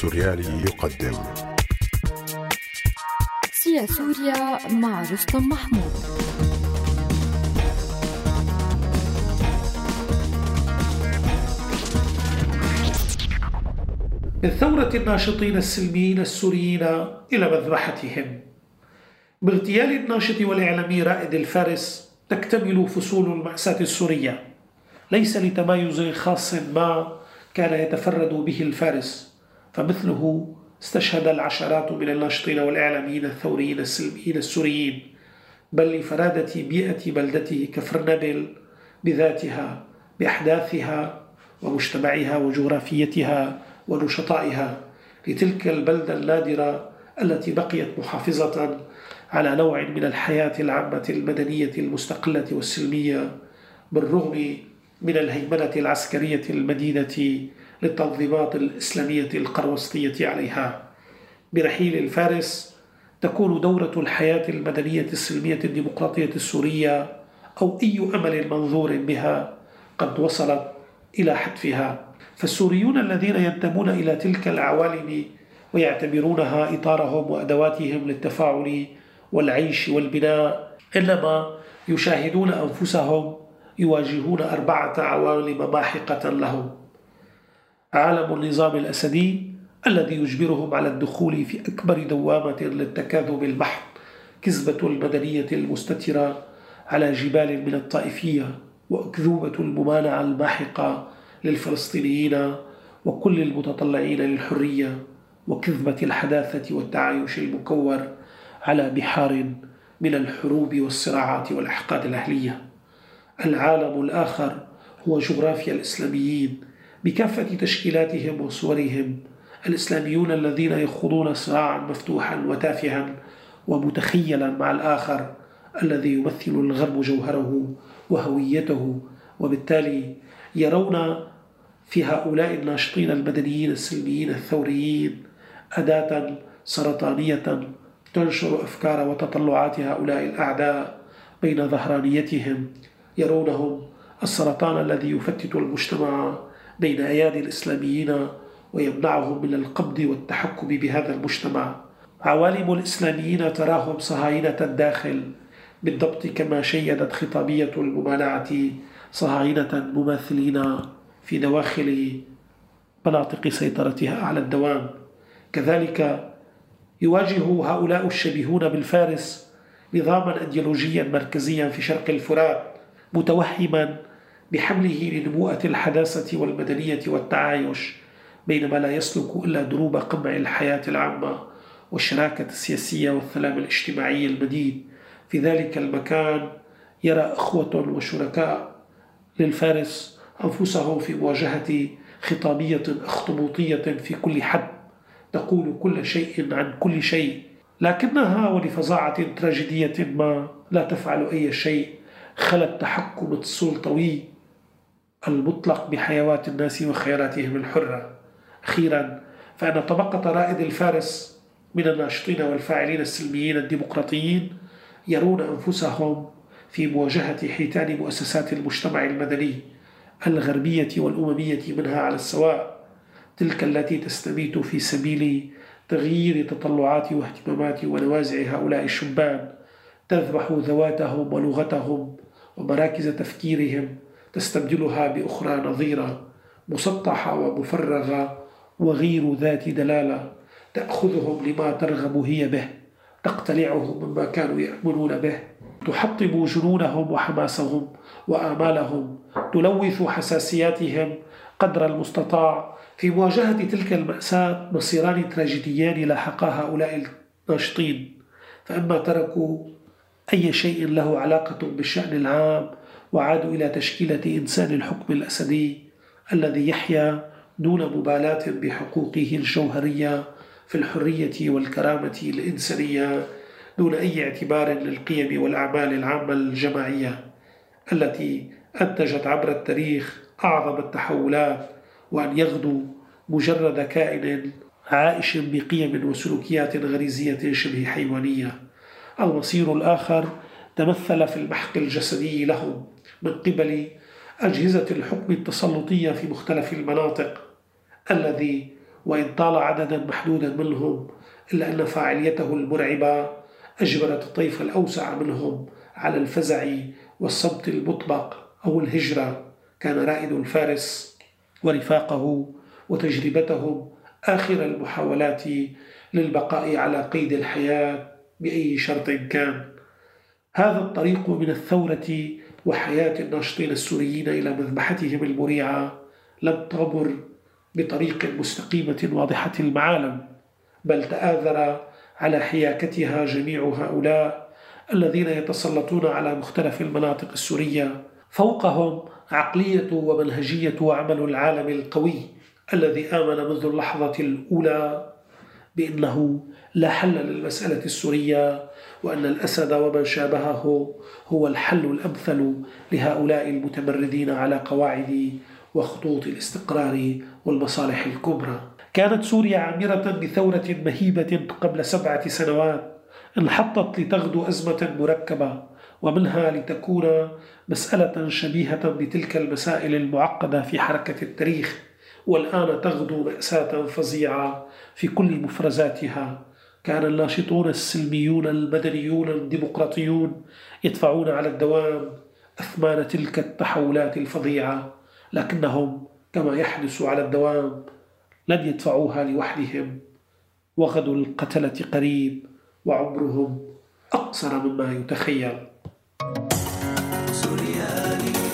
السوريالي يقدم. سيا سوريا مع رستم محمود. من ثورة الناشطين السلميين السوريين إلى مذبحتهم. باغتيال الناشط والإعلامي رائد الفارس تكتمل فصول المأساة السورية. ليس لتمايز خاص ما كان يتفرد به الفارس. فمثله استشهد العشرات من الناشطين والإعلاميين الثوريين السلميين السوريين بل لفرادة بيئة بلدته كفرنابل بذاتها بأحداثها ومجتمعها وجغرافيتها ونشطائها لتلك البلدة النادرة التي بقيت محافظة على نوع من الحياة العامة المدنية المستقلة والسلمية بالرغم من الهيمنة العسكرية المدينة للتنظيمات الإسلامية القروسطية عليها. برحيل الفارس تكون دورة الحياة المدنية السلمية الديمقراطية السورية أو أي أمل منظور بها قد وصلت إلى حتفها. فالسوريون الذين ينتمون إلى تلك العوالم ويعتبرونها إطارهم وأدواتهم للتفاعل والعيش والبناء إنما يشاهدون أنفسهم يواجهون أربعة عوالم ماحقة لهم. عالم النظام الأسدي الذي يجبرهم على الدخول في أكبر دوامة للتكاذب المحض كذبة المدنية المستترة على جبال من الطائفية وأكذوبة الممانعة الماحقة للفلسطينيين وكل المتطلعين للحرية وكذبة الحداثة والتعايش المكور على بحار من الحروب والصراعات والأحقاد الأهلية. العالم الآخر هو جغرافيا الإسلاميين بكافة تشكيلاتهم وصورهم الإسلاميون الذين يخوضون صراعا مفتوحا وتافها ومتخيلا مع الآخر الذي يمثل الغرب جوهره وهويته وبالتالي يرون في هؤلاء الناشطين المدنيين السلميين الثوريين أداة سرطانية تنشر أفكار وتطلعات هؤلاء الأعداء بين ظهرانيتهم يرونهم السرطان الذي يفتت المجتمع بين أيادي الإسلاميين ويمنعهم من القبض والتحكم بهذا المجتمع. عوالم الإسلاميين تراهم صهاينة الداخل بالضبط كما شيدت خطابية الممانعة صهاينة مماثلين في دواخل مناطق سيطرتها على الدوام. كذلك يواجه هؤلاء الشبيهون بالفارس نظاما أيديولوجيا مركزيا في شرق الفرات متوهما بحمله لنبوءة الحداثة والمدنية والتعايش بينما لا يسلك إلا دروب قمع الحياة العامة والشراكة السياسية والسلام الاجتماعي المديد في ذلك المكان يرى أخوة وشركاء للفارس أنفسهم في مواجهة خطابية أخطبوطية في كل حد تقول كل شيء عن كل شيء. لكنها ولفظاعة تراجيدية ما لا تفعل أي شيء. خلى التحكم السلطوي المطلق بحيوات الناس وخياراتهم الحرة. أخيرا فإن طبقة رائد الفارس من الناشطين والفاعلين السلميين الديمقراطيين يرون أنفسهم في مواجهة حيتان مؤسسات المجتمع المدني الغربية والأممية منها على السواء تلك التي تستميت في سبيل تغيير تطلعات واهتمامات ونوازع هؤلاء الشبان تذبح ذواتهم ولغتهم ومراكز تفكيرهم تستبدلها بأخرى نظيرة مسطحة ومفرغة وغير ذات دلالة. تأخذهم لما ترغب هي به تقتلعهم مما كانوا يأمنون به. تحطم جنونهم وحماسهم وآمالهم. تلوث حساسياتهم قدر المستطاع. في مواجهة تلك المأساة مصيران تراجيديان لاحقا هؤلاء الناشطين. فإما تركوا أي شيء له علاقة بالشأن العام وعادوا إلى تشكيلة إنسان الحكم الأسدي الذي يحيا دون مبالاة بحقوقه الجوهرية في الحرية والكرامة الإنسانية دون أي اعتبار للقيم والأعمال العامة الجماعية التي أنتجت عبر التاريخ أعظم التحولات وأن يغدو مجرد كائن عائش بقيم وسلوكيات غريزية شبه حيوانية. المصير الآخر تمثل في المحق الجسدي لهم من قبل أجهزة الحكم التسلطية في مختلف المناطق الذي وإن طال عددا محدودا منهم إلا أن فاعليته المرعبة أجبرت الطيف الأوسع منهم على الفزع والصمت المطبق أو الهجرة. كان رائد الفارس ورفاقه وتجربتهم آخر المحاولات للبقاء على قيد الحياة بأي شرط كان. هذا الطريق من الثورة وحياة الناشطين السوريين إلى مذبحتهم المريعة لم تمر بطريق مستقيمة واضحة المعالم بل تآذر على حياكتها جميع هؤلاء الذين يتسلطون على مختلف المناطق السورية. فوقهم عقلية ومنهجية وعمل العالم القوي الذي آمن منذ اللحظة الأولى بأنه لا حل للمسألة السورية وأن الأسد ومن شابهه هو الحل الأمثل لهؤلاء المتمردين على قواعد وخطوط الاستقرار والمصالح الكبرى. كانت سوريا عامرة بثورة مهيبة قبل سبعة سنوات انحطت لتغدو أزمة مركبة ومنها لتكون مسألة شبيهة بتلك المسائل المعقدة في حركة التاريخ. والآن تغدو مأساة فظيعة في كل مفرزاتها. كان الناشطون السلميون المدنيون الديمقراطيون يدفعون على الدوام أثمان تلك التحولات الفظيعة لكنهم كما يحدث على الدوام لن يدفعوها لوحدهم. وغد القتلة قريب وعمرهم أقصر مما يتخيل. سوريالي